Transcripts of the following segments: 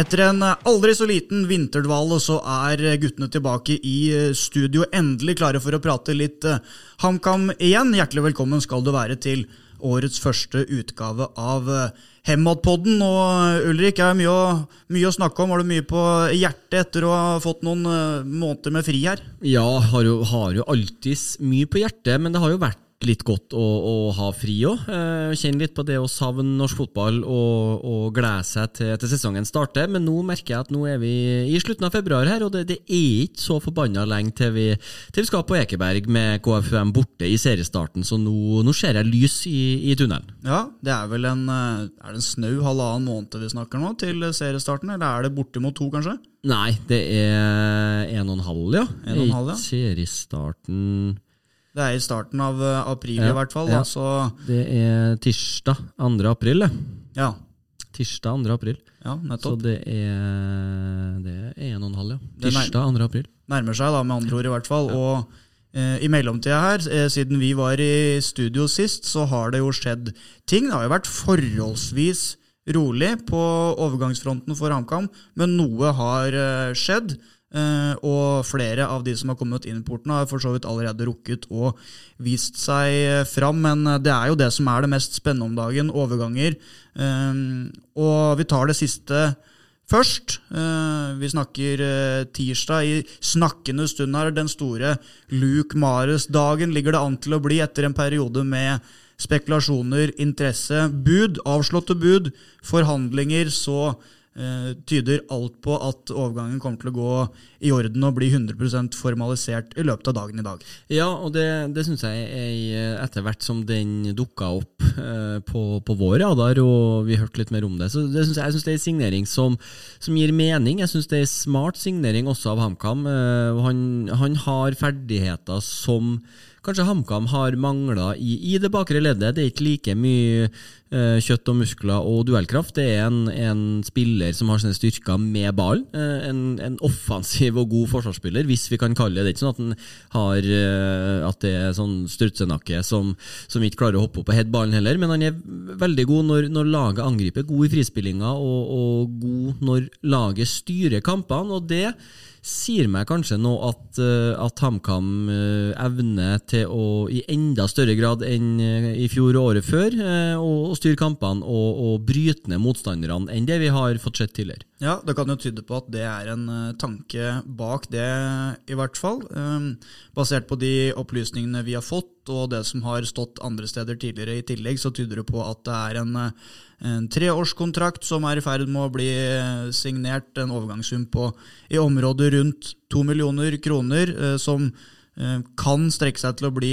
Etter en aldri så liten vinterdvale så er guttene tilbake i studio, endelig klare for å prate litt HamKam igjen. Hjertelig velkommen skal du være til årets første utgave av Hemadpodden. Og Ulrik, er mye å, mye å snakke om. Har du mye på hjertet etter å ha fått noen måneder med fri her? Ja, har jo, har jo alltids mye på hjertet, men det har jo vært litt godt å, å ha fri òg. Eh, kjenne litt på det å savne norsk fotball og, og glede seg til, til, sesongen starter. Men nå merker jeg at nå er vi i slutten av februar her, og det, det er ikke så forbanna lenge til vi, til vi skal på Ekeberg med KFUM borte i seriestarten, så nå, nå ser jeg lys i, i, tunnelen. Ja, det er vel en, eh, er en snau halvannen måned vi snakker nå til seriestarten, eller er det bortimot to, kanskje? Nei, det er en og en halv, ja. En og en halv, ja. Seriestarten det er i starten av eh, april, ja, i hvert fall. Ja. Da, det er tirsdag 2. april, det. Ja. Tirsdag 2. april. Ja, nettopp. Så det er, det er en og en halv, ja. Tirsdag 2. april. Nærmer seg, da, med andre ord, i hvert fall. Ja. Og eh, i mellomtida her, eh, siden vi var i studio sist, så har det jo skjedd ting. Det har jo vært forholdsvis rolig på overgangsfronten for HamKam, men noe har skjedd. Uh, og flere av de som har kommet inn i porten, har for så vidt allerede rukket og vist seg fram. Men uh, det er jo det som er det mest spennende om dagen, overganger. og vi tar det siste først. vi snakker tirsdag. I snakkende stund her, den store Luke Mares-dagen ligger det an til å bli etter en periode med spekulasjoner, interesse, bud, avslåtte bud, forhandlinger. så Eh, tyder alt på at overgangen kommer til å gå i orden og bli 100% formalisert i løpet av dagen i dag. Ja, og det, det syns jeg er etter hvert som den dukka opp eh, på, på, vår radar, og vi hørte litt mer om det. Så det synes jeg, jeg syns det er en signering som, som gir mening. Jeg syns det er smart signering også av HamKam. Eh, han, han har ferdigheter som kanskje HamKam har mangla i, i, det bakre leddet. Det er ikke like mye eh, kjøtt og muskler og duellkraft. Det er en, en spiller som har sine styrker med ballen. Eh, en, en, offensiv og god forsvarsspiller, hvis vi kan kalle det det. ikke sånn at, den har, eh, at det er sånn strutsenakke som, som, ikke klarer å hoppe opp og heade ballen heller, men han er veldig god når, når laget angriper. God i frispillinga og, og god når laget styrer kampene. og det sier meg kanskje nå at, uh, at HamKam uh, evner til å i enda større grad enn uh, i fjor og året før å, styre kampene og, og bryte ned motstanderne enn det vi har fått sett tidligere. Ja, det kan jo tyde på at det er en tanke bak det, i hvert fall. Um, basert på de opplysningene vi har fått, og det som har stått andre steder tidligere i tillegg, så tyder det på at det er en en treårskontrakt som er i ferd med å bli eh, signert, en overgangssum på i området rundt to millioner kroner, eh, som eh, kan strekke seg til å bli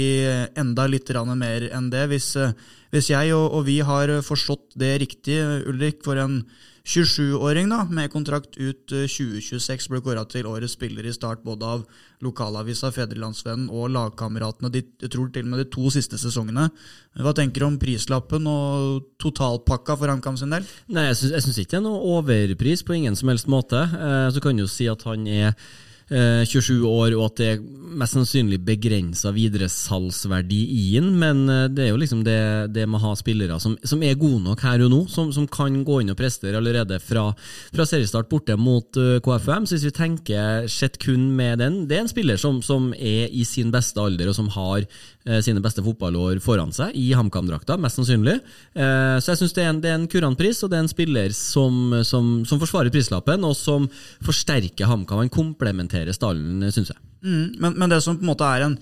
enda litt mer enn det. Hvis, hvis jeg og, og, vi har forstått det riktig, Ulrik, for en 27-åring da, med kontrakt ut 2026 eh, ble kåra til årets spiller i start både av lokalavisa Fedrelandsvennen og lagkameratene. De, tror til med de to siste sesongene. Hva tenker du om prislappen og totalpakka for HamKam sin del? Nei, Jeg syns ikke det er noe overpris på ingen som helst måte. Eh, så kan du si at han er 27 eh, år, og at det er mest sannsynlig begrensa videresalgsverdi i den, men eh, det er jo liksom det, det med å ha spillere som, som, er gode nok her og nå, som, som kan gå inn og prestere allerede fra, fra seriestart borte mot uh, KFUM. Så hvis vi tenker sett kun med den, det er en spiller som, som er i sin beste alder, og som har eh, sine beste fotballår foran seg, i HamKam-drakta, mest sannsynlig. Eh, så jeg syns det, det, er en kurant pris, og det er en spiller som, som forsvarer prislappen, og som forsterker HamKam. Han komplementerer håndtere stallen, syns jeg. Mm, men, men, det som på en måte er en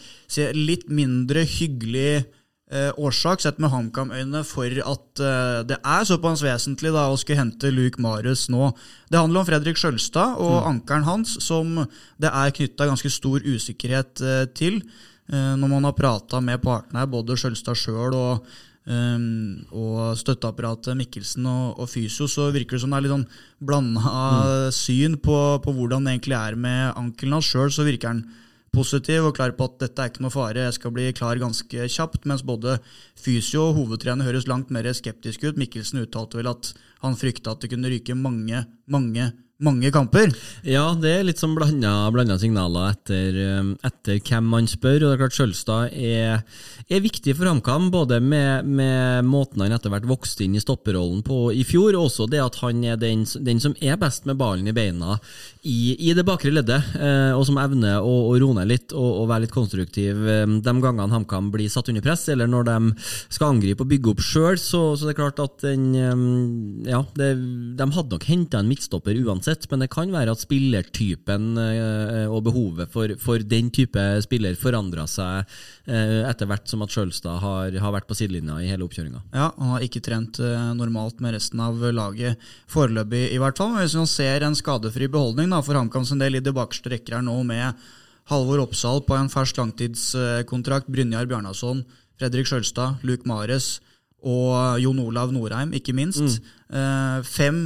litt mindre hyggelig eh, årsak, sett med HamKam-øyne, for at eh, det er såpass vesentlig da, å skulle hente Luke Marius nå. Det handler om Fredrik Sjølstad og mm. ankelen hans, som det er knytta ganske stor usikkerhet eh, til. Eh, når man har prata med partene både Sjølstad sjøl og Um, og støtteapparatet Mikkelsen og, og, Fysio, så virker det som det er litt sånn blanda mm. syn på, på, hvordan det egentlig er med ankelen hans. Sjøl så virker han positiv og klar på at dette er ikke noe fare, jeg skal bli klar ganske kjapt. Mens både Fysio og hovedtrener høres langt mer skeptisk ut. Mikkelsen uttalte vel at han frykta at det kunne ryke mange, mange mange kamper. Ja, det er litt sånn blanda signaler etter, um, etter, hvem man spør. og det er klart Sjølstad er, er, viktig for HamKam, både med, med, måten han etter hvert vokste inn i stopperrollen på i fjor, og også det at han er den, den som er best med ballen i beina i, i det bakre leddet, eh, og som evner å, å roe ned litt og, og, være litt konstruktiv eh, de gangene HamKam blir satt under press, eller når de skal angripe og bygge opp sjøl. Så, så, det er klart at den, eh, ja, det, de hadde nok henta en midtstopper uansett uansett, men det kan være at spillertypen eh, og behovet for, for den type spiller forandra seg eh, etter hvert som at Sjølstad har, har, vært på sidelinja i hele oppkjøringa. Ja, han har ikke trent eh, normalt med resten av laget foreløpig, i hvert fall. Men hvis man ser en skadefri beholdning da, for HamKams en del i det bakerste rekker her nå, med Halvor Oppsal på en fersk langtidskontrakt, Brynjar Bjarnason, Fredrik Sjølstad, Luke Mares og Jon Olav Norheim, ikke minst. Mm. fem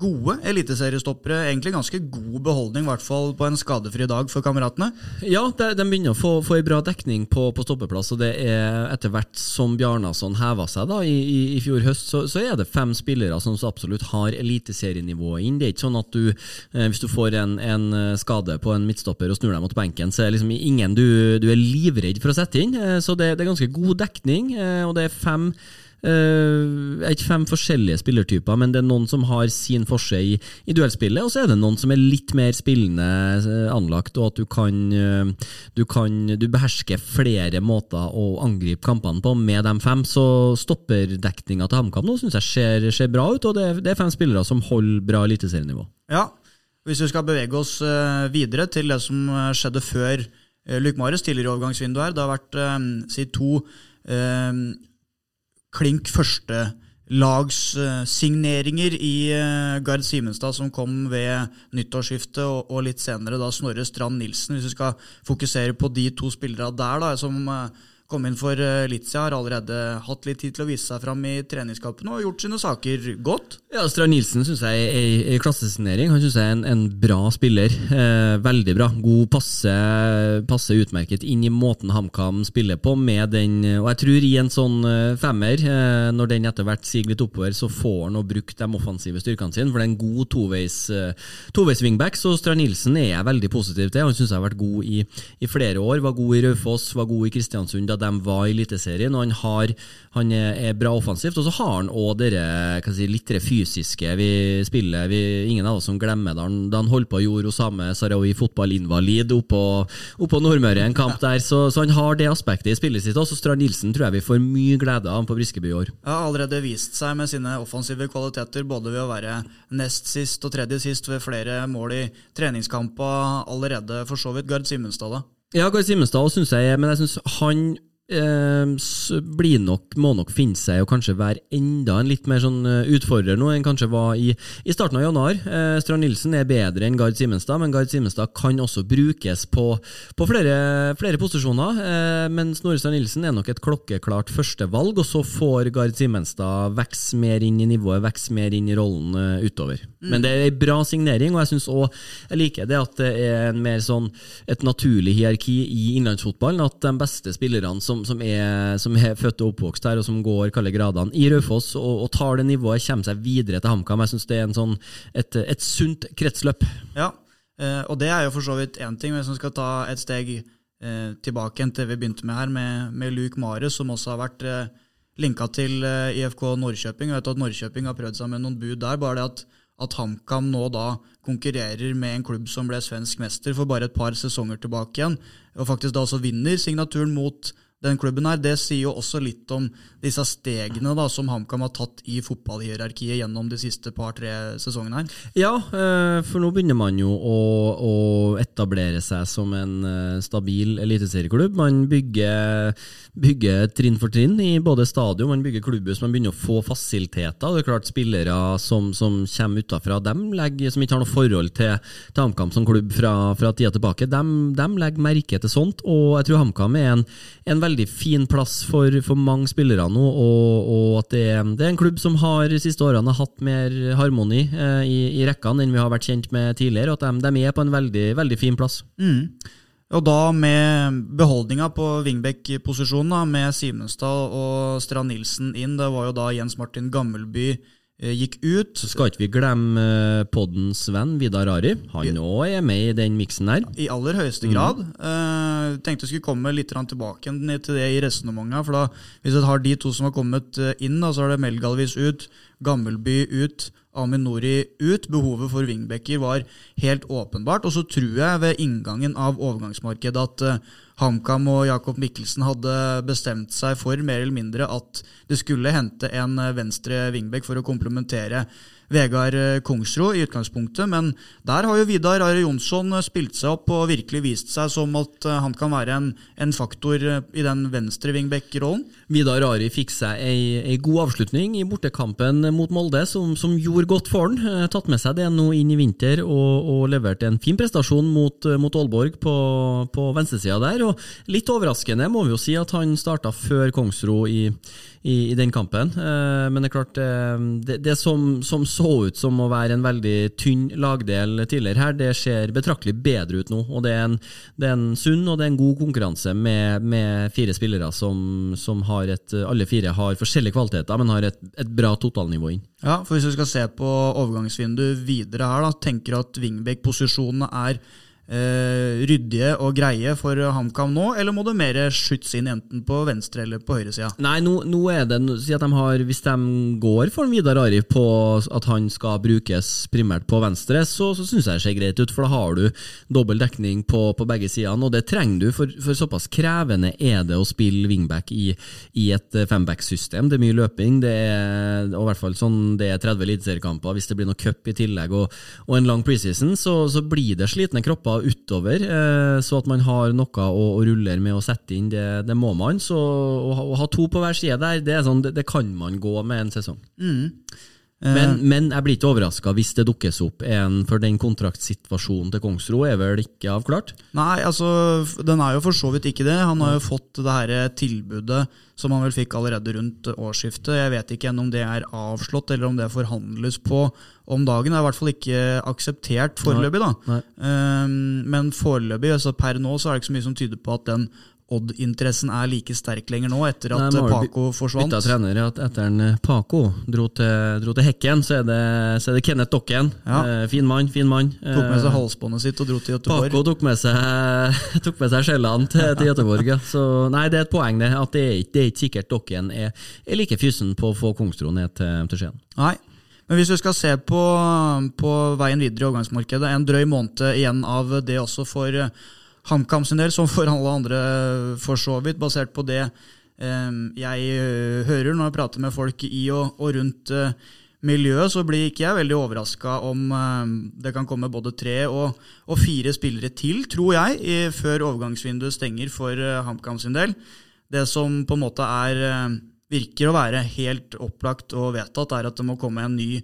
gode eliteseriestoppere. Egentlig ganske god beholdning, i hvert fall på en skadefri dag for kameratene. Ja, de, de begynner å få, få en bra dekning på, på, stoppeplass, og det er etter hvert som Bjarnason heva seg da i, i, i fjor høst, så, så, er det fem spillere som absolutt har eliteserienivået inn. Det er ikke sånn at du, eh, hvis du får en, en, eh, skade på en midtstopper og snur deg mot benken, så er det liksom ingen du, du er livredd for å sette inn. Eh, så det, det er ganske god dekning, eh, og det er fem Uh, ikke fem forskjellige spillertyper, men det er noen som har sin forse i, i duellspillet, og så er det noen som er litt mer spillende uh, anlagt, og at du kan, uh, du kan Du behersker flere måter å angripe kampene på med de fem. Så stopperdekninga til HamKam nå syns jeg ser, ser, bra ut, og det er, det er fem spillere som holder bra eliteserienivå. Ja, hvis vi skal bevege oss videre til det som skjedde før Luke Mares tidligere i overgangsvinduet her, det har vært si to klink førstelagssigneringer i uh, Gard Simenstad som kom ved nyttårsskiftet, og, litt senere da Snorre Strand Nilsen. Hvis vi skal fokusere på de to spillerne der, da, som uh, kom inn for uh, Litzia, har allerede hatt litt tid til å vise seg fram i treningskampene og gjort sine saker godt. Ja, Strand Nilsen syns jeg er en klassesignering. Han syns jeg er en, en, bra spiller. Eh, veldig bra. God, passe, passe, utmerket inn i måten HamKam spiller på, med den Og jeg tror i en sånn eh, femmer, eh, når den etter hvert siger litt oppover, så får han å bruke de offensive styrkene sine, for det er en god toveis, uh, toveis wingback, så Strand Nilsen er jeg veldig positiv til. Han syns jeg har vært god i, i, flere år. Var god i Raufoss, var god i Kristiansund da de var i Eliteserien, og han, har, han er, bra offensivt. Og så har han òg dere si, litt fysiske vi spiller. Vi, ingen av oss som glemmer det. Da han holdt på og gjorde Osame Sarawi fotballinvalid oppå, oppå Nordmøre en kamp der, så, så, han har det aspektet i spillet sitt også. Strand Nilsen tror jeg vi får mye glede av på Briskeby i år. Ja, allerede vist seg med sine offensive kvaliteter, både ved å være nest sist og tredje sist ved flere mål i treningskamper allerede, for så vidt. Gard Simenstad, da? Ja, Gard Simenstad syns jeg, men jeg syns han blir nok, må nok finne seg å kanskje være enda en litt mer sånn eh, utfordrer nå enn kanskje var i, i starten av januar. Eh, Strand Nilsen er bedre enn Gard Simenstad, men Gard Simenstad kan også brukes på, på flere, flere, posisjoner. Eh, men Snorre Strand Nilsen er nok et klokkeklart førstevalg, og så får Gard Simenstad vokse mer inn i nivået, vokse mer inn i rollen eh, utover. Mm. Men det er ei bra signering, og jeg syns òg jeg liker det at det er en mer sånn et naturlig hierarki i innlandsfotballen, at de beste spillerne som som, er, som, er, født og oppvokst her, og som går kalde gradene i Raufoss, og, og, tar det nivået, kommer seg videre til HamKam. Jeg syns det er sånn, et, et, sunt kretsløp. Ja, eh, og det er jo for så vidt én ting. Hvis man skal ta et steg eh, tilbake til vi begynte med her, med, med Luke Mares, som også har vært eh, linka til IFK Norrköping. Jeg vet at Norrköping har prøvd seg med noen bud der. bare det at at HamKam nå da konkurrerer med en klubb som ble svensk mester for bare et par sesonger tilbake igjen, og faktisk da også vinner signaturen mot den klubben her, det sier jo også litt om disse stegene da, som HamKam har tatt i fotballhierarkiet gjennom de siste par-tre sesongene her. Ja, eh, for nå begynner man jo å, å etablere seg som en eh, stabil eliteserieklubb. Man bygger, bygger, trinn for trinn i både stadion, man bygger klubbhus, man begynner å få fasiliteter. Det er klart Spillere som, som kommer utafra, dem som ikke har noe forhold til, til HamKam som klubb fra, fra tida tilbake, dem legger merke til sånt. Og jeg tror HamKam er en, en veldig veldig fin plass for, for mange spillere nå, og, og at det er, det er, en klubb som har de siste årene hatt mer harmoni eh, i, i, rekkene enn vi har vært kjent med tidligere, og at de, de er på en veldig, veldig fin plass. Mm. Og da med beholdninga på Vingbekk-posisjonen, med Simenstad og Strand Nilsen inn, det var jo da Jens Martin Gammelby gikk ut. Så skal ikke vi glemme eh, poddens venn Vidar Ari. Han òg er med i den miksen der. I aller høyeste grad. Eh, tenkte jeg skulle komme litt tilbake Ned til det i resonnementet. For da, hvis jeg har de to som har kommet eh, inn, da, så er det Melgalvis ut, Gammelby ut, Aminori ut. Behovet for wingbacker var helt åpenbart. Og så tror jeg ved inngangen av overgangsmarkedet at eh, HamKam og Jakob Mikkelsen hadde bestemt seg for mer eller mindre at det skulle hente en eh, venstre wingback for å komplementere Vegard eh, Kongsro i utgangspunktet, men der har jo Vidar Are Jonsson eh, spilt seg opp og virkelig vist seg som at han kan være en, en faktor i den venstre wingback-rollen. Vidar Ari fikk seg ei, god avslutning i bortekampen mot Molde, som, som gjorde godt for han. Eh, Tatt med seg det nå inn i vinter og, og leverte en fin prestasjon mot, eh, mot Aalborg på, på venstresida der. Og litt overraskende må vi jo si at han starta før Kongsro i, i, i den kampen. Eh, men det er klart, eh, det, det som, som så ut som å være en veldig tynn lagdel tidligere her, det ser betraktelig bedre ut nå. Og det er en, det er en sunn og det er en god konkurranse med, med fire spillere som, som har et Alle fire har forskjellige kvaliteter, men har et, et bra totalnivå inn. Ja, for Hvis vi skal se på overgangsvinduet videre her, da, tenker at wingback-posisjonene er eh, ryddige og greie for HamKam nå, eller må det mer skyts inn enten på venstre eller på høyresida? Nei, nå, nå er det Si at de har Hvis de går for Vidar Ari på at han skal brukes primært på venstre, så, så syns jeg det ser greit ut, for da har du dobbel dekning på, på begge sidene, og det trenger du, for, for såpass krevende er det å spille wingback i, i et femback-system. Det er mye løping, det er og i hvert fall sånn det er 30 eliteseriekamper. Hvis det blir noe cup i tillegg og, og en lang preseason, så, så blir det slitne kropper utover. Eh, så at man har noe å, å rulle med og sette inn, det, det må man. Så å, ha- å ha to på hver side der, det, er sånn, det, det kan man gå med en sesong. Men, men jeg blir ikke overraska hvis det dukkes opp en, for den kontraktsituasjonen til Kongsro er vel ikke avklart? Nei, altså, den er jo for så vidt ikke det. Han har jo fått det her eh, tilbudet som han vel fikk allerede rundt årsskiftet. Jeg vet ikke om det er avslått, eller om det forhandles på om dagen. Det er i hvert fall ikke akseptert foreløpig, da. Nei. Um, men foreløpig, altså per nå, så er det ikke så mye som tyder på at den Odd-interessen er like sterk lenger nå, etter at Nei, eh, Paco forsvant. Bytta trener at etter en eh, Paco dro til, dro til Hekken, så er det, så er det Kenneth Dokken. Ja. Eh, fin mann, fin mann. Tok med Eh, seg halsbåndet sitt og dro til Göteborg. Paco tok med seg, tok med seg skjellene til, til Göteborg. Ja. Så nei, det er et poeng det, at det er det er ikke sikkert Dokken er, er like fysen på å få Kongsro ned til, til Skien. Nei. Men hvis vi skal se på, på veien videre i overgangsmarkedet, en drøy måned igjen av det også for eh, HamKam sin del, som for alle andre for så vidt, basert på det eh, jeg eh, hører når jeg prater med folk i og, og rundt eh, miljøet, så blir ikke jeg veldig overraska om eh, det kan komme både tre og, og fire spillere til, tror jeg, i, før overgangsvinduet stenger for HamKam sin del. Det som på en måte er virker å være helt opplagt og vedtatt, er at det må komme en ny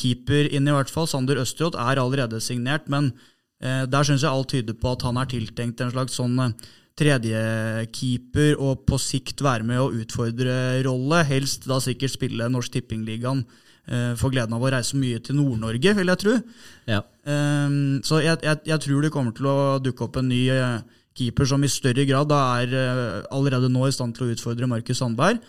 keeper inn, i hvert fall. Sander Østjot er allerede signert, men der syns jeg alt tyder på at han er tiltenkt en slags sånn eh, tredjekeeper og på sikt være med å utfordre rolle. Helst da sikkert spille Norsk Tippingligaen. Får Få gleden av å reise mye til Nord-Norge, vil jeg tro. Ja. Um, så jeg, jeg, jeg tror det kommer til å dukke opp en ny eh, keeper som i større grad da er eh, allerede nå i stand til å utfordre Markus Sandberg.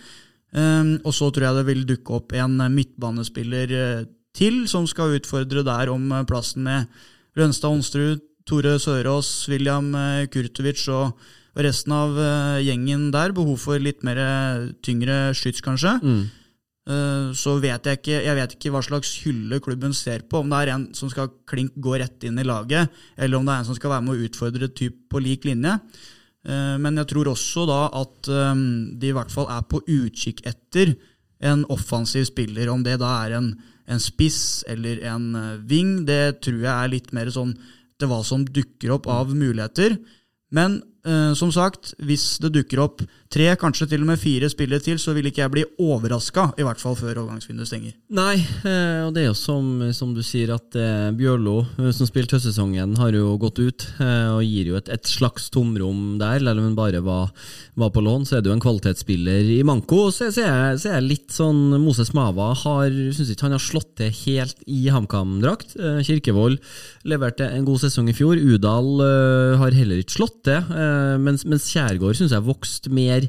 Um, og så tror jeg det vil dukke opp en eh, midtbanespiller eh, til som skal utfordre der om eh, plassen med Rønstad Onsrud, Tore Sørås, William eh, Kurtovic og, resten av eh, gjengen der. Behov for litt mer eh, tyngre skyts, kanskje. Mm. Så vet jeg ikke Jeg vet ikke hva slags hylle klubben ser på. Om det er en som skal klink gå rett inn i laget, eller om det er en som skal være med å utfordre typ på lik linje. Men jeg tror også da at de i hvert fall er på utkikk etter en offensiv spiller. Om det da er en, en spiss eller en ving. det tror jeg er litt mer sånn til hva som dukker opp av muligheter. Men eh, som sagt, hvis det dukker opp tre, kanskje til og med fire spillere til, så vil ikke jeg bli overraska, i hvert fall før overgangsvinduet stenger. Nei, eh, og det er jo som, som du sier at eh, Bjørlo, eh, som spilte høstsesongen, har jo gått ut og gir jo et, et slags tomrom der. Eller om han bare var, var på lån, så er det jo en kvalitetsspiller i manko. Så, så, er, så er jeg litt sånn Moses Mava har Syns ikke han har slått til helt i HamKam-drakt. Kirkevold leverte en god sesong i fjor. Udal har heller ikke slått til. Mens, mens Kjærgaard syns jeg vokste mer,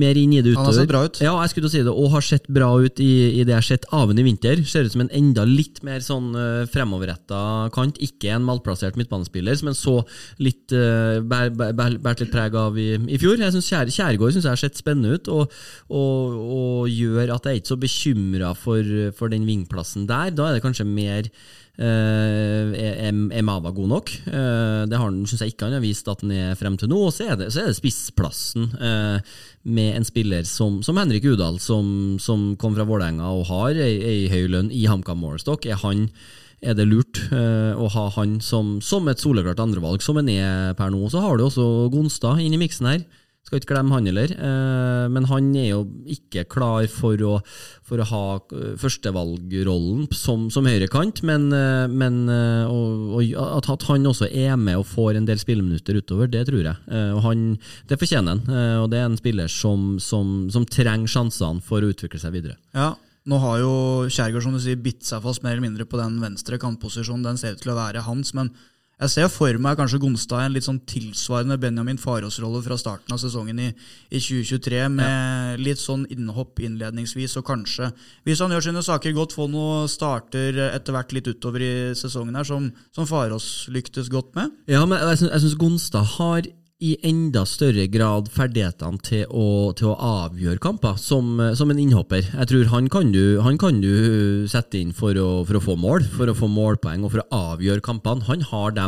mer inn i det utover. Han har sett bra ut. Ja, jeg skulle til å si det, og har sett bra ut i, i det jeg har sett av ham i vinter. Ser ut som en enda litt mer sånn uh, fremoverretta kant. Ikke en malplassert midtbanespiller, som en så litt uh, båret litt preg av i, i fjor. Jeg synes Kjær, Kjærgaard syns jeg har sett spennende ut, og, og, og gjør at jeg er ikke så bekymra for, for den vingplassen der. Da er det kanskje mer Uh, er, er Mava god nok? Uh, det syns jeg ikke han har vist at han er frem til nå. Og så er det, så er det spissplassen, uh, med en spiller som, som Henrik Udal, som, som, kom fra Vålerenga og har ei, høy lønn i HamKam Morestock. Er, han, er det lurt å ha han som, som et soleklart andrevalg, som han er per nå? Så har du også Gonstad inn i miksen her. Skal ikke glemme han heller. Eh, men han er jo ikke klar for å, for å ha eh, førstevalgrollen som, som høyrekant. Men, eh, men og, og at han også er med og får en del spilleminutter utover, det tror jeg. Og han, det fortjener han. Og det er en spiller som, som, som trenger sjansene for å utvikle seg videre. Ja, nå har jo Kjærgaard som du sier, bitt seg fast mer eller mindre på den venstre kantposisjonen. Den ser ut til å være hans. men jeg ser for meg kanskje Gonstad en litt sånn tilsvarende Benjamin Farås-rolle fra starten av sesongen i, i 2023, med ja. litt sånn innhopp innledningsvis, og kanskje, hvis han gjør sine saker godt, få noen starter etter hvert litt utover i sesongen her, som, som Farås lyktes godt med. Ja, men jeg syns Gonstad har i enda større grad ferdighetene til å, til å avgjøre kamper, som, som, en innhopper. Jeg tror han kan du, han kan du sette inn for å, for å, få mål, for å få målpoeng og for å avgjøre kampene. Han har de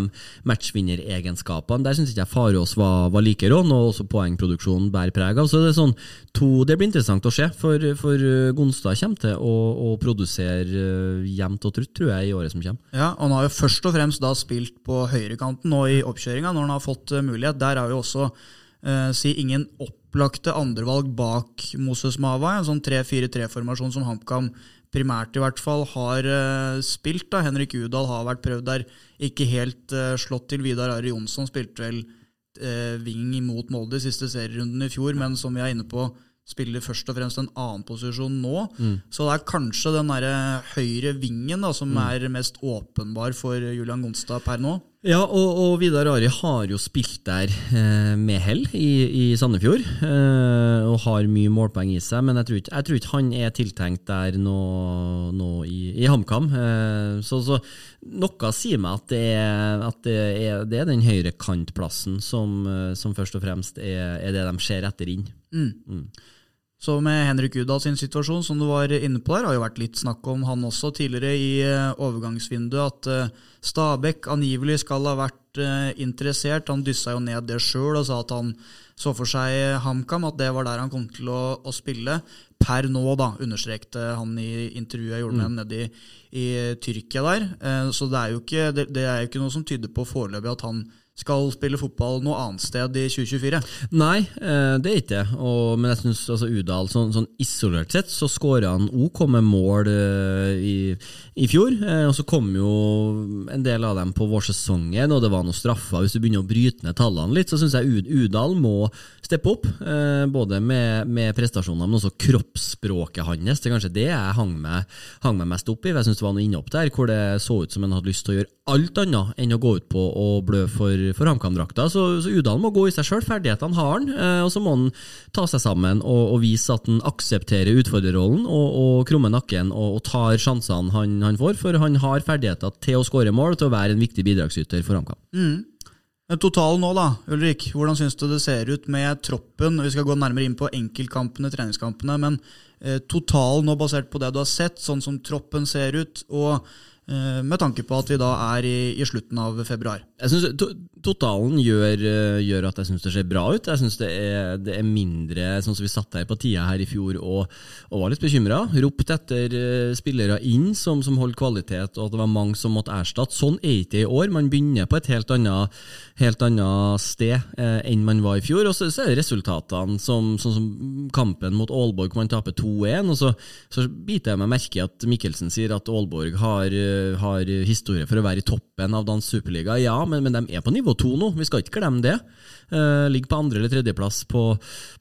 matchvinneregenskapene. Der syns ikke jeg Farås var, var like rå, og også poengproduksjonen bærer preg av. Så det, er sånn, to, det blir interessant å se, for, for Gonstad kommer til å, å produsere eh, jevnt og trutt, tror jeg, i året som kommer. Ja, og Han har jo først og fremst da spilt på høyrekanten nå i oppkjøringa, når han har fått eh, mulighet. Der er jo også eh, si ingen opplagte andrevalg bak Moses Mava. En sånn 3-4-3-formasjon som HamKam primært i hvert fall har eh, spilt. da. Henrik Udal har vært prøvd der, ikke helt eh, slått til. Vidar Ari Jonsson spilte vel eh, wing mot Molde i siste serierunden i fjor, men som vi er inne på, spiller først og fremst en annen posisjon nå. Mm. Så det er kanskje den der høyre vingen da, som mm. er mest åpenbar for Julian Gonstad per nå. Ja, og, og Vidar Ari har jo spilt der eh, med hell i, i Sandefjord, eh, og har mye målpoeng i seg, men jeg tror ikke, jeg tror ikke han er tiltenkt der nå, nå i, i HamKam. Eh, så, så, noe sier meg at det er, at det er, det er den høyrekantplassen som, eh, som først og fremst er, er, det de ser etter inn. Mm. Mm. Så med Henrik Udahl sin situasjon, som du var inne på der, har jo vært litt snakk om han også tidligere i eh, overgangsvinduet, at eh, Stabæk angivelig skal ha vært eh, interessert. Han dyssa jo ned det sjøl og sa at han så for seg HamKam, at det var der han kom til å, å spille. Per nå, da, understrekte han i intervjuet jeg gjorde med mm. ham nede i, i, Tyrkia der. Så det er jo ikke, det, det er jo ikke noe som tyder på foreløpig at han skal spille fotball noe annet sted i 2024? Nei, eh, det er ikke det. Men jeg syns altså, Udal, sånn, sånn, isolert sett, så skåra han OK med mål uh, i, i, fjor. Uh, og så kom jo en del av dem på vårsesongen, og det var noen straffer. Hvis du begynner å bryte ned tallene litt, så syns jeg Udal må steppe opp. Både med, med, prestasjoner, men også kroppsspråket hans. Det er kanskje det jeg hang meg, hang meg mest opp i. Jeg syns det var noe innhopp der hvor det så ut som han hadde lyst til å gjøre alt annet enn å gå ut på og blø for for HamKam-drakta. Så, så Udal må gå i seg sjøl. Ferdighetene har han. Eh, og så må han ta seg sammen og, og vise at han aksepterer utfordrerrollen og, og krummer nakken og, og, tar sjansene han, han, får. For han har ferdigheter til å skåre mål og til å være en viktig bidragsyter for HamKam. Mm. Totalen nå, da, Ulrik. Hvordan syns du det ser ut med troppen? Vi skal gå nærmere inn på enkeltkampene, treningskampene, men eh, totalen nå, basert på det du har sett, sånn som troppen ser ut, og med tanke på at vi da er i, i slutten av februar. Jeg synes to, Totalen gjør, eh, gjør, at jeg syns det ser bra ut. Jeg syns det, det, er mindre sånn som vi satt her på tida her i fjor og, og var litt bekymra. Ropt etter uh, spillere inn som, som holdt kvalitet, og at det var mange som måtte erstatte. Sånn er det ikke i år. Man begynner på et helt annet, helt annet sted eh, enn man var i fjor. Og så, så er det resultatene som, sånn som kampen mot Aalborg hvor man taper 2-1, og så, så biter jeg meg merke i at Mikkelsen sier at Aalborg har, eh, har historie for å være i toppen av dansk superliga. Ja, men, men de er på nivå to nå, vi skal ikke glemme det. Uh, ligger på andre- eller tredjeplass på,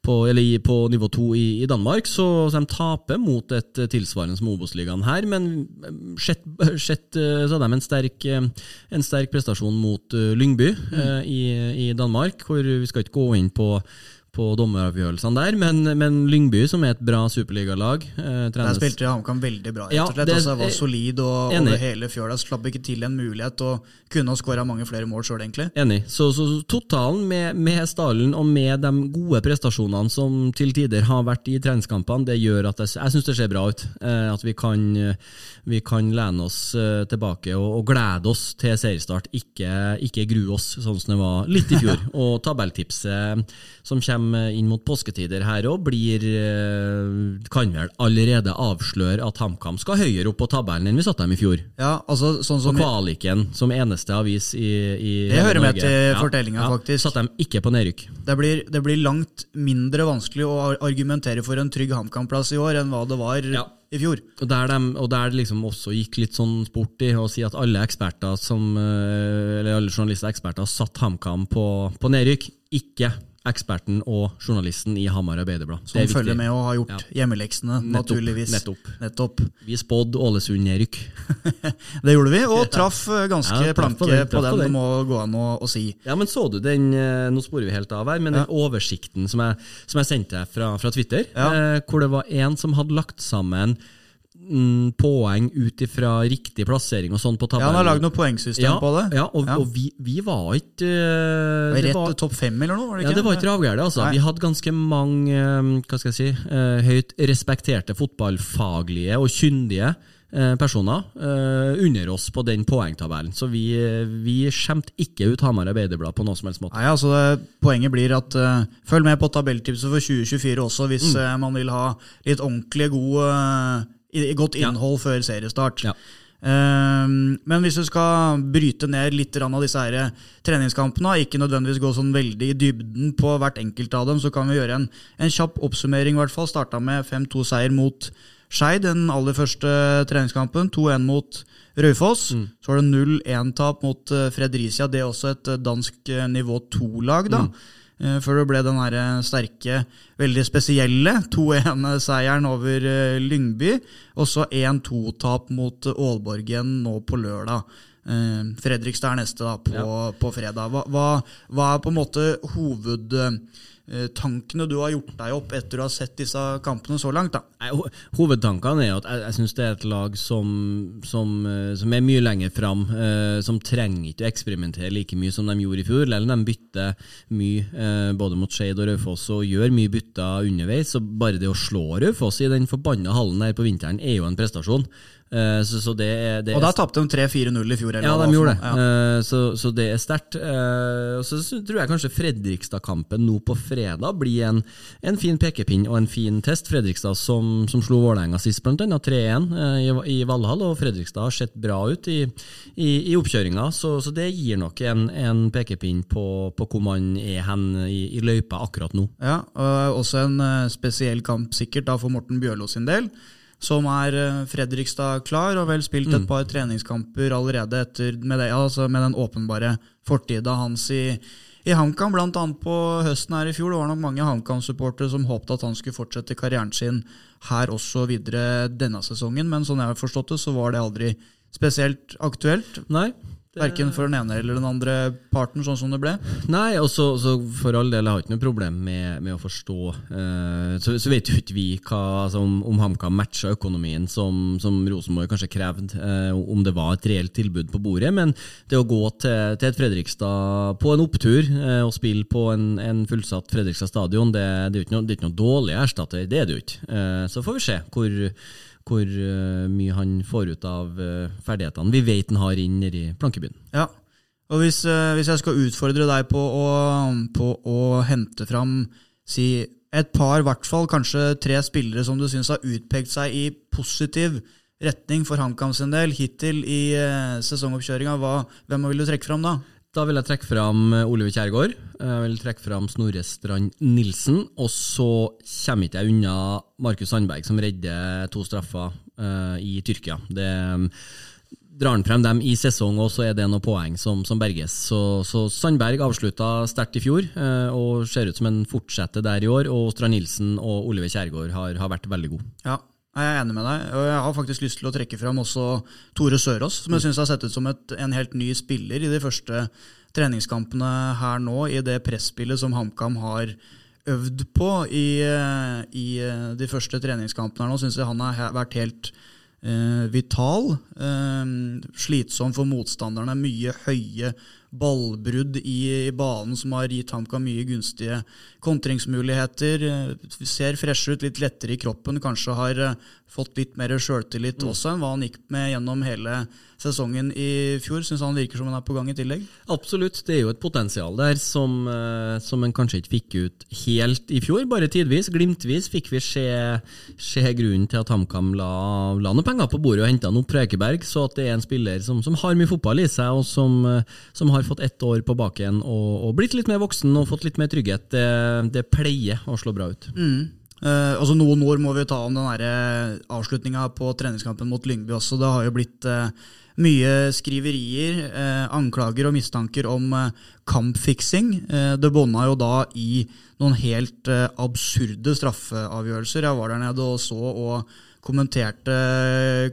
på, eller på nivå to i, i, Danmark, så, så, de taper mot et tilsvarende som Obos-ligaen her. Men sett, sett, så hadde de en sterk, en sterk prestasjon mot Lyngby uh, i, i Danmark, hvor vi skal ikke gå inn på på dommeravgjørelsene der, men, men, Lyngby, som er et bra superligalag eh, Der spilte HamKam veldig bra, rett og slett. Ja, altså, var solid og enig. over hele fjøla. Slapp ikke til en mulighet og kunne ha skåra mange flere mål sjøl, egentlig. Enig. Så, så, så totalen med, med Stallen og med de gode prestasjonene som til tider har vært i treningskampene, det gjør at jeg, jeg syns det ser bra ut. Eh, at vi kan, vi kan lene oss eh, tilbake og, og, glede oss til seriestart, ikke, ikke grue oss, sånn som det var litt i fjor. og tabelltipset som kommer inn mot påsketider her òg, blir eh, Kan vel allerede avsløre at HamKam skal høyere opp på tabellen enn vi satte dem i fjor. Ja, altså sånn som... På kvaliken som eneste avis i, i Det hører med til ja, fortellinga, ja, faktisk. Satte dem ikke på nedrykk. Det blir, det blir, langt mindre vanskelig å argumentere for en trygg HamKam-plass i år enn hva det var ja i fjor. Og der, de, og der det liksom også gikk litt sånn sport i å si at alle eksperter som, eh, eller alle journalister og eksperter satt HamKam på, på nedrykk. Ikke eksperten og journalisten i Hamar Arbeiderblad. Som følger med og har gjort ja. hjemmeleksene, naturligvis. Nettopp. nettopp. Vi spådde Ålesund nedrykk. det gjorde vi, og traff eh, ganske ja, planke på den, på den, det må gå an å, å, si. Ja, men så du den, eh, nå sporer vi helt av her, men ja. den oversikten som jeg, som jeg sendte fra, fra Twitter, eh, hvor det var en som hadde lagt sammen mm, poeng ut ifra riktig plassering og sånn på tabellen. Ja, Han har lagd noe poengsystem ja, på det. Ja, og, ja. og vi, vi, var ikke uh, Rett til topp fem eller noe? var det ikke? Ja, Det var ikke ravgærent. Altså. Vi hadde ganske mange uh, hva skal jeg si, uh, høyt respekterte fotballfaglige og kyndige personer under oss på den poengtabellen. Så vi, vi skjemte ikke ut Hamar Arbeiderblad på noe som helst måte. Nei, altså det, Poenget blir at følg med på tabelltipset for 2024 også, hvis mm. man vil ha litt ordentlig god i, godt innhold ja. før seriestart. Ja. Um, men hvis du skal bryte ned litt av disse her treningskampene, ikke nødvendigvis gå sånn veldig i dybden på hvert enkelt av dem, så kan vi gjøre en, en kjapp oppsummering. I hvert fall Starta med 5-2-seier mot Skeid, den aller første treningskampen. 2-1 mot Raufoss. Mm. Så var det 0-1-tap mot eh, Fredricia, det er også et eh, dansk eh, nivå 2-lag. da. Mm. Eh, før det ble den her eh, sterke, veldig spesielle 2-1-seieren over eh, Lyngby. Og så 1-2-tap mot Ålborgen nå på lørdag. Fredrikstad er neste da, på, ja. på fredag. Hva, hva, hva, er på en måte hoved tankene du har gjort deg opp etter du har sett disse kampene så langt? da? Hovedtankene er at jeg, jeg syns det er et lag som, som, eh, som er mye lenger fram. Eh, som trenger ikke å eksperimentere like mye som de gjorde i fjor. Eller de bytter mye eh, både mot Skeid og Raufoss og gjør mye bytter underveis. Så bare det å slå Raufoss i den forbanna hallen der på vinteren er jo en prestasjon. Eh, så, så det, det og da tapte de 3-4-0 i fjor? ja, de gjorde det. Ja. Eh, så, så, det er sterkt. Eh, så tror jeg kanskje Fredrikstad-kampen nå på fredag blir en, en, fin pekepinn og en fin test. Fredrikstad som, som slo Vålerenga sist, blant annet 3-1 i, i Valhall. Og Fredrikstad har sett bra ut i, i, i oppkjøringa, så, så, det gir nok en, en pekepinn på, på, hvor man er hen i, i løypa akkurat nå. Ja, og Også en spesiell kamp sikkert da for Morten Bjørlo sin del som er eh, Fredrikstad klar, og vel spilt et mm. par treningskamper allerede etter, med, det, altså med den åpenbare fortida hans i, i HamKam, bl.a. på høsten her i fjor. Det var nok mange HamKam-supportere som håpet at han skulle fortsette karrieren sin her også videre denne sesongen, men sånn jeg har forstått det, så var det aldri spesielt aktuelt. Nei, Verken for den ene eller den andre parten, sånn som det ble? Nei, og så, så for all del, jeg har ikke noe problem med, med å forstå uh, så, så, vet jo ikke vi hva, altså, om, om HamKam matcha økonomien som, som Rosenborg kanskje krevde, uh, om det var et reelt tilbud på bordet. Men det å gå til, til et Fredrikstad på en opptur uh, og spille på en, en fullsatt Fredrikstad stadion, det, det, er jo ikke noe, det er ikke noe dårlig erstatter, det er det jo ikke. så får vi se hvor hvor uh, mye han får ut av uh, ferdighetene vi vet han har inn i plankebyen. Ja, og hvis, uh, hvis, jeg skal utfordre deg på å, på å hente fram si, et par, i hvert fall kanskje tre spillere som du syns har utpekt seg i positiv retning for HamKam sin del hittil i sesongoppkjøringa, hvem vil du trekke fram da? Da vil jeg trekke fram Oliver Kjærgaard. Jeg vil trekke fram Snorre Strand Nilsen. Og så kommer ikke jeg unna Markus Sandberg, som redder to straffer uh, i Tyrkia. Det Drar han frem dem i sesong, og så er det noen poeng som, som berges. Så, så, Sandberg avslutta sterkt i fjor, uh, og ser ut som en fortsetter der i år. Og Strand Nilsen og Oliver Kjærgaard har, har vært veldig gode. Ja, jeg er enig med deg. og Jeg har faktisk lyst til å trekke fram også Tore Sørås, som jeg syns har sett ut som et, en helt ny spiller i de første treningskampene her nå, i det presspillet som HamKam har øvd på i, i de første treningskampene her nå, syns jeg han har vært helt eh, vital. Eh, slitsom for motstanderne. Mye høye ballbrudd i, i banen som har gitt HamKam mye gunstige kontringsmuligheter. Eh, ser freshe ut, litt lettere i kroppen. Kanskje har eh, fått litt mer sjøltillit mm. også enn hva han gikk med gjennom hele sesongen i fjor. Syns han virker som han er på gang i tillegg? Absolutt, det er jo et potensial der som, eh, som en kanskje ikke fikk ut helt i fjor, bare tidvis. Glimtvis fikk vi se, se grunnen til at HamKam la, la noen penger på bordet og henta noe Prekeberg, så at det er en spiller som, som har mye fotball i seg, og som, som har fått ett år på baken og, og, blitt litt mer voksen og fått litt mer trygghet, det, det pleier å slå bra ut. Mm. Eh, altså Noen ord må vi ta om den avslutninga på treningskampen mot Lyngby også. Det har jo blitt eh, mye skriverier, eh, anklager og mistanker om eh, kampfiksing. Eh, det bånda jo da i noen helt eh, absurde straffeavgjørelser. Jeg var der nede og så og kommenterte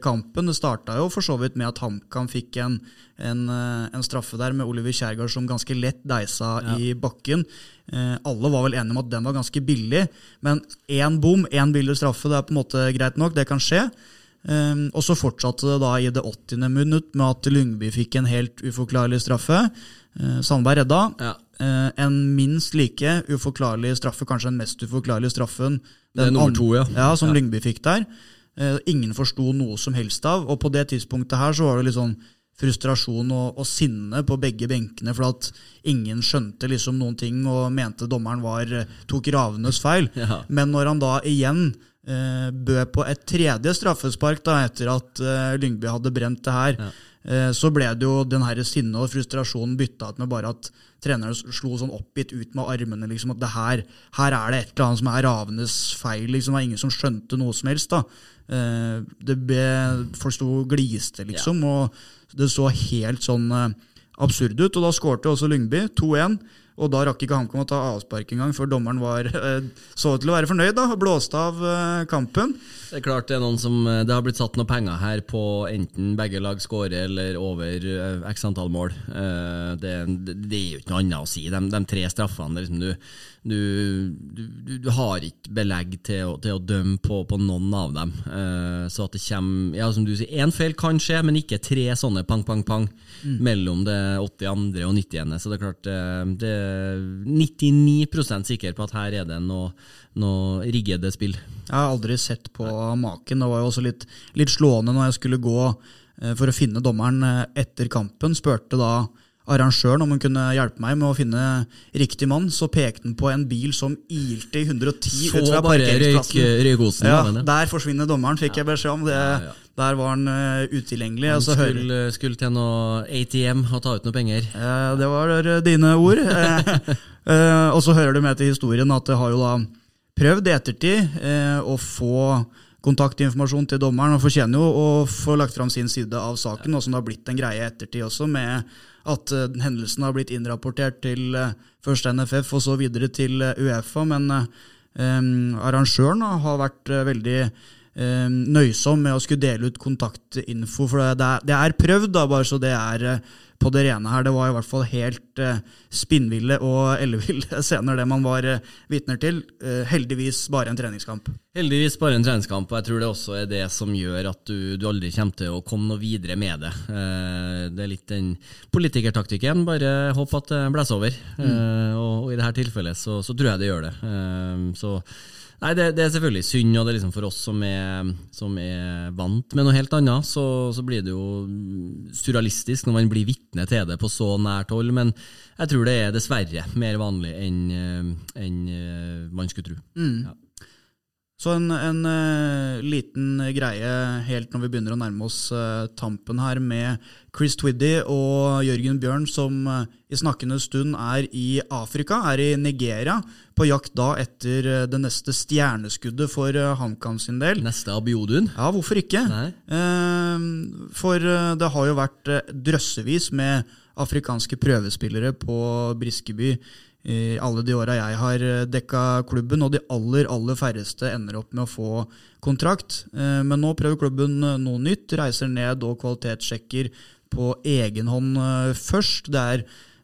kampen. Det starta jo for så vidt med at HamKam fikk en, en, eh, en, straffe der med Oliver Kjærgaard som ganske lett deisa ja. i bakken. Eh, alle var vel enige om at den var ganske billig, men én bom, én billig straffe, det er på en måte greit nok. Det kan skje. Eh, og så fortsatte det da i det 80. minutt med at Lyngby fikk en helt uforklarlig straffe. Eh, Sandberg redda. Ja. Uh, en minst like uforklarlig straffe, kanskje den mest uforklarlige straffen det er nummer to, ja. ja som ja. Lyngby fikk der. Uh, ingen forsto noe som helst av. Og på det tidspunktet her så var det litt sånn frustrasjon og, og, sinne på begge benkene for at ingen skjønte liksom noen ting og mente dommeren var, tok Ravenes feil. Ja. Men når han da igjen eh, bød på et tredje straffespark da, etter at eh, Lyngby hadde brent det her. Ja. Eh, så ble det jo den her sinnet og frustrasjonen bytta ut med bare at treneren slo sånn oppgitt ut med armene. liksom At det her, her er det et eller annet som er Ravenes feil. liksom Det var ingen som skjønte noe som helst. da eh, Det ble, Folk sto og gliste, liksom. Ja. Og det så helt sånn absurd ut. Og da skårte også Lyngby 2-1. Og da rakk ikke HamKam å ta avspark engang, før dommeren var, eh, så ut til å være fornøyd da, og blåste av eh, kampen. Det er klart det er noen som, eh, det har blitt satt noen penger her på enten begge lag skårer eller over x antall mål. Det, det, er jo ikke noe annet å si. De, de tre straffene liksom, du, du, du, du, har ikke belegg til å, til å dømme på, på, noen av dem. Så at det kommer ja, som du sier, Én feil kan skje, men ikke tre sånne pang, pang, pang mm. mellom det 82. og 91. Så det er klart det, er 99% sikker på at her er det noe, noe riggede spill. Jeg har aldri sett på maken. Det var jo også litt, litt slående når jeg skulle gå eh, for å finne dommeren eh, etter kampen. Spurte da arrangøren om hun kunne hjelpe meg med å finne riktig mann, så pekte han på en bil som ilte i 110 ut fra parkeringsplassen. Røyk, ja, der forsvinner dommeren, fikk jeg beskjed om. Det, ja, ja. Der var han uh, utilgjengelig. Han altså, skulle, skulle, til noe ATM og ta ut noe penger. Uh, det var dine ord. uh, og så hører du med til historien at det har jo da prøvd i ettertid å få kontaktinformasjon til dommeren, og fortjener jo å få lagt fram sin side av saken, og som det har blitt en greie i ettertid også, med at uh, hendelsen har blitt innrapportert til uh, først NFF og så videre til uh, Uefa. Men arrangøren har vært veldig nøysom med å skulle dele ut kontaktinfo. For det er, det er prøvd, da, bare så det er på det rene her. Det var i hvert fall helt uh, spinnville og elleville scener, det man var uh, vitner til. Uh, heldigvis bare en treningskamp. Heldigvis bare en treningskamp, og jeg tror det også er det som gjør at du, du aldri kommer til å komme noe videre med det. Det er litt den politikertaktikken. Bare håp at det blåser over. Mm. Og, og, i dette tilfellet så, så, tror jeg det gjør det. så Nei, det, det, er selvfølgelig synd, og det er liksom for oss som er, som er vant med noe helt annet, så, så, blir det jo surrealistisk når man blir vitne til det på så nært hold. Men jeg tror det er dessverre mer vanlig enn en, eh, man skulle tro. Mm. Ja. Så en, en uh, liten greie helt når vi begynner å nærme oss uh, tampen her, med Chris Twiddy og Jørgen Bjørn, som uh, i snakkende stund er i Afrika, er i Nigeria, på jakt da etter det neste stjerneskuddet for HamKam sin del. Neste Abiodun? Ja, hvorfor ikke? for det har jo vært drøssevis med afrikanske prøvespillere på Briskeby i alle de åra jeg har eh, dekka klubben, og de aller, aller færreste ender opp med å få kontrakt. Eh, men nå prøver klubben eh, noe nytt, reiser ned og kvalitetssjekker på egen hånd først. Det er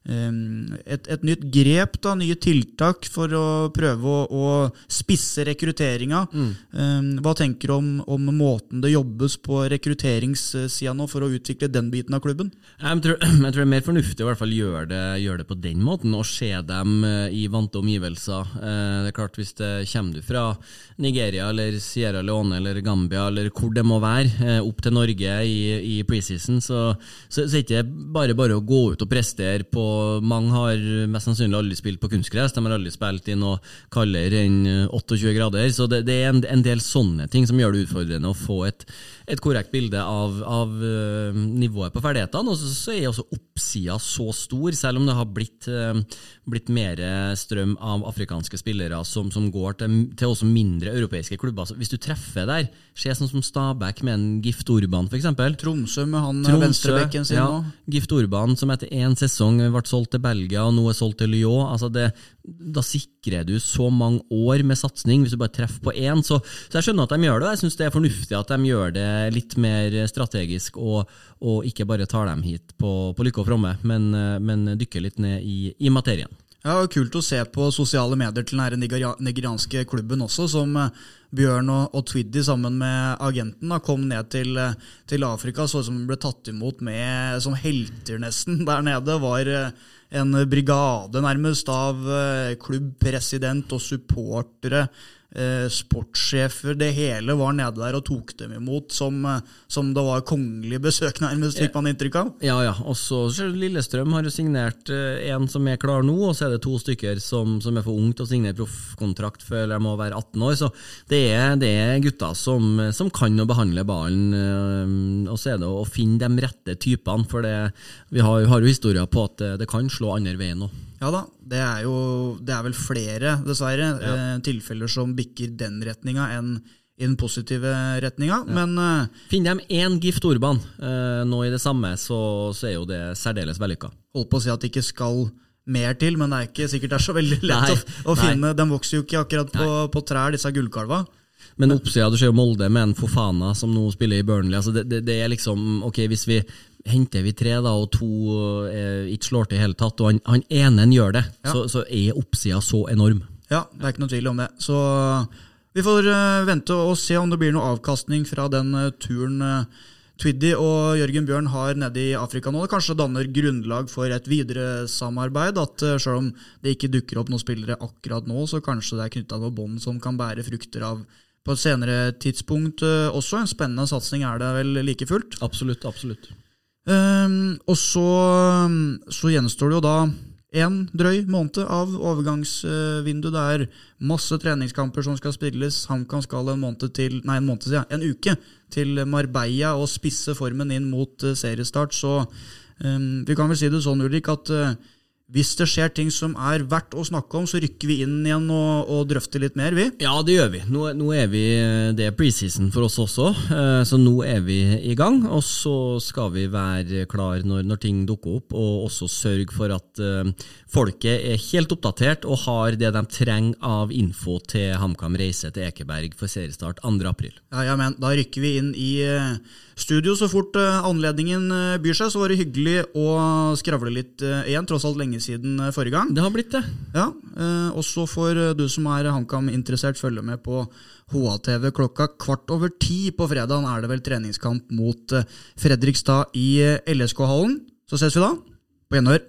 et, et, nytt grep, da, nye tiltak for å prøve å, å spisse rekrutteringa. Mm. hva tenker du om, om, måten det jobbes på rekrutteringssida nå for å utvikle den biten av klubben? Jeg tror, jeg tror det er mer fornuftig å gjøre det, gjøre det på den måten, og se dem eh, i vante omgivelser. Eh, det er klart Hvis det kommer du fra Nigeria eller Sierra Leone eller Gambia eller hvor det må være, eh, opp til Norge i, i preseason, så, så, så er det ikke bare bare å gå ut og prestere på mange har mest sannsynlig aldri spilt på kunstgress. De har aldri spilt i noe kaldere enn 28 grader. Så det, det er en, en, del sånne ting som gjør det utfordrende å få et, et korrekt bilde av, av uh, nivået på ferdighetene. Og så, er også oppsida så stor, selv om det har blitt, uh, blitt mer strøm av afrikanske spillere som, som går til, til, også mindre europeiske klubber. Så hvis du treffer der, se sånn som Stabæk med en Gift Urban f.eks. Tromsø med han Tromsø, venstrebekken sin ja, nå. Gift Urban som etter én sesong ble solgt til Belgia, og nå er solgt til Lyon. Altså det, da sikrer du så mange år med satsing, hvis du bare treffer på én. Så, så, jeg skjønner at de gjør det, og jeg syns det er fornuftig at de gjør det litt mer strategisk, og, og ikke bare tar dem hit på, på lykke og fromme, men, men, dykker litt ned i, i materien. Ja, og Kult å se på sosiale medier til den nigerianske klubben også, som eh, Bjørn og, og Twiddy sammen med agenten da, kom ned til, eh, til Afrika. Så ut som de ble tatt imot med, som helter, nesten, der nede. var eh, en brigade nærmest av klubbpresident og supportere eh, sportssjefer, det hele var nede der og tok dem imot som, eh, som det var kongelig besøk, nærmest, fikk man inntrykk av. Ja, ja. Og så Lillestrøm har jo signert eh, en som er klar nå, og så er det to stykker som, som er for unge til å signere proffkontrakt før de må være 18 år. Så det er, det er gutter som, som, kan å behandle ballen, eh, og så er det å finne de rette typene. For det, vi har, har jo historier på at det, det kan slå andre veien òg. Ja da, det er jo det er vel flere, dessverre, ja. eh, tilfeller som bikker den retninga enn i den positive retninga, ja. men eh, Finner de én Gift Orban eh, nå i det samme, så, så er jo det særdeles vellykka. Holdt på å si at det ikke skal mer til, men det er ikke sikkert det er så veldig lett å, å finne. De vokser jo ikke akkurat på, på trær, disse gullkalva. Men oppsida, du ser jo Molde med en Fofana som nå spiller i Burnley. Altså det, det, det, er liksom, ok, Hvis vi henter vi tre, da, og to eh, ikke slår til i hele tatt, og han, han ene gjør det, ja. så, så, er oppsida så enorm. Ja, det er ikke noe tvil om det. Så vi får uh, vente og se om det blir noe avkastning fra den uh, turen uh, Twiddy og Jørgen Bjørn har nede i Afrika nå. Det kanskje danner grunnlag for et videre samarbeid. At selv om det ikke dukker opp noen spillere akkurat nå, så kanskje det er knytta noen bånd som kan bære frukter av på et senere tidspunkt også. En spennende satsing er det vel like fullt? Absolutt, absolutt. Um, og så, så, gjenstår det jo da en drøy måned av overgangsvindu. Det er masse treningskamper som skal spilles. HamKam skal en måned til, nei, en måned siden, en uke til Marbella og spisse formen inn mot uh, seriestart. Så um, vi kan vel si det sånn, Ulrik, at uh, hvis det skjer ting som er verdt å snakke om, så rykker vi inn igjen og, og drøfter litt mer, vi? Ja, det gjør vi. Nå, nå er vi Det er preseason for oss også, eh, så nå er vi i gang. Og så skal vi være klar når, når ting dukker opp, og også sørge for at uh, folket er helt oppdatert og har det de trenger av info til HamKam reise til Ekeberg for seriestart 2.4. Ja, ja, men da rykker vi inn i uh, studio så fort uh, anledningen byr seg. Så var det hyggelig å skravle litt igjen, tross alt lenge siden eh, forrige gang. Det har blitt det. Ja, eh, Og så får eh, du som er HamKam-interessert, følge med på HA-TV klokka kvart over ti på fredag. er det vel treningskamp mot Fredrikstad i LSK-hallen. Så ses vi da. På gjenhør.